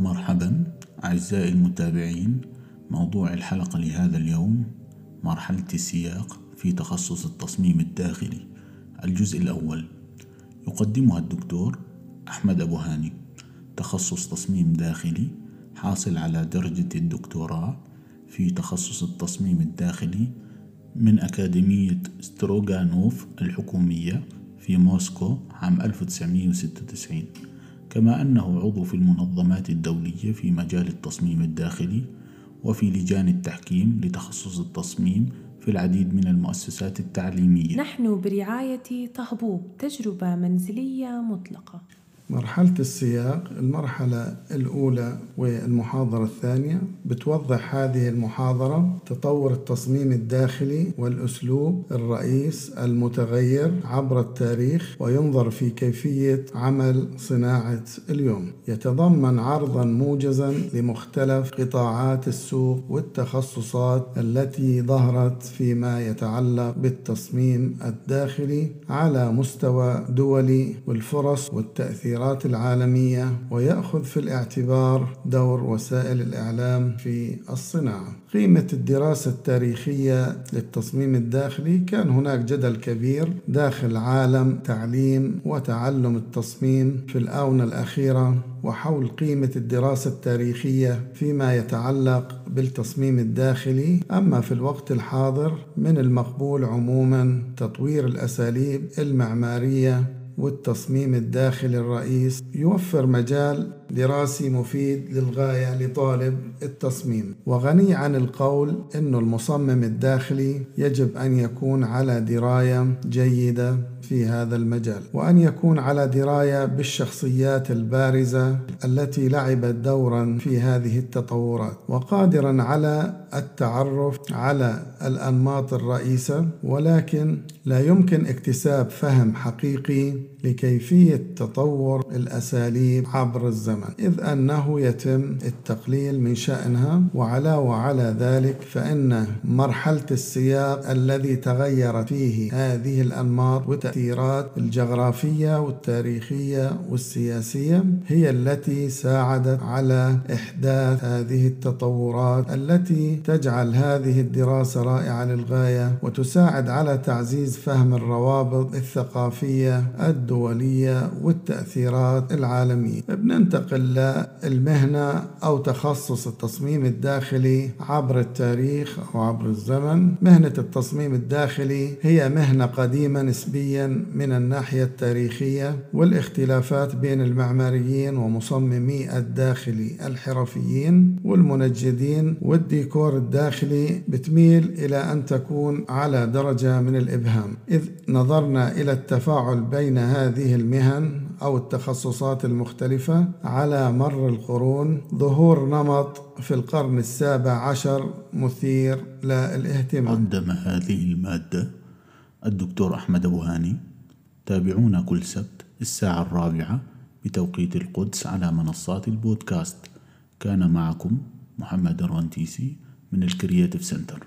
مرحبا أعزائي المتابعين موضوع الحلقة لهذا اليوم مرحلة السياق في تخصص التصميم الداخلي. الجزء الأول يقدمها الدكتور أحمد أبو هاني تخصص تصميم داخلي حاصل على درجة الدكتوراه في تخصص التصميم الداخلي من أكاديمية ستروغانوف الحكومية في موسكو عام 1996 كما أنه عضو في المنظمات الدولية في مجال التصميم الداخلي وفي لجان التحكيم لتخصص التصميم في العديد من المؤسسات التعليمية. نحن برعاية طهبوب تجربة منزلية مطلقة. مرحلة السياق المرحلة الأولى والمحاضرة الثانية بتوضح هذه المحاضرة تطور التصميم الداخلي والأسلوب الرئيس المتغير عبر التاريخ وينظر في كيفية عمل صناعة اليوم. يتضمن عرضا موجزا لمختلف قطاعات السوق والتخصصات التي ظهرت فيما يتعلق بالتصميم الداخلي على مستوى دولي والفرص والتأثير التغييرات العالمية ويأخذ في الاعتبار دور وسائل الإعلام في الصناعة. قيمة الدراسة التاريخية للتصميم الداخلي كان هناك جدل كبير داخل عالم تعليم وتعلم التصميم في الآونة الأخيرة وحول قيمة الدراسة التاريخية فيما يتعلق بالتصميم الداخلي أما في الوقت الحاضر من المقبول عموما تطوير الأساليب المعمارية والتصميم الداخلي الرئيس يوفر مجال دراسي مفيد للغاية لطالب التصميم. وغني عن القول أن المصمم الداخلي يجب أن يكون على دراية جيدة في هذا المجال وأن يكون على دراية بالشخصيات البارزة التي لعبت دورا في هذه التطورات. وقادرا على التعرف على الأنماط الرئيسة ولكن لا يمكن اكتساب فهم حقيقي لكيفية تطور الأساليب عبر الزمن إذ أنه يتم التقليل من شأنها وعلى وعلى ذلك فإن مرحلة السياق الذي تغيرت فيه هذه الأنماط والتأثيرات الجغرافية والتاريخية والسياسية هي التي ساعدت على إحداث هذه التطورات التي تجعل هذه الدراسة رائعة للغاية وتساعد على تعزيز فهم الروابط الثقافية الدولية والتأثيرات العالمية. بننتقل للمهنة أو تخصص التصميم الداخلي عبر التاريخ أو عبر الزمن. مهنة التصميم الداخلي هي مهنة قديمة نسبيا من الناحية التاريخية والاختلافات بين المعماريين ومصممي الداخلي الحرفيين والمنجدين والديكور الداخلي بتميل إلى أن تكون على درجة من الإبهام. إذ نظرنا إلى التفاعل بين هذه المهن أو التخصصات المختلفة على مر القرون. ظهور نمط في القرن السابع عشر مثير للاهتمام. قدم هذه المادة الدكتور أحمد أبو هاني تابعونا كل سبت الساعة الرابعة بتوقيت القدس على منصات البودكاست. كان معكم محمد الرنتيسي من الكرياتيف سنتر.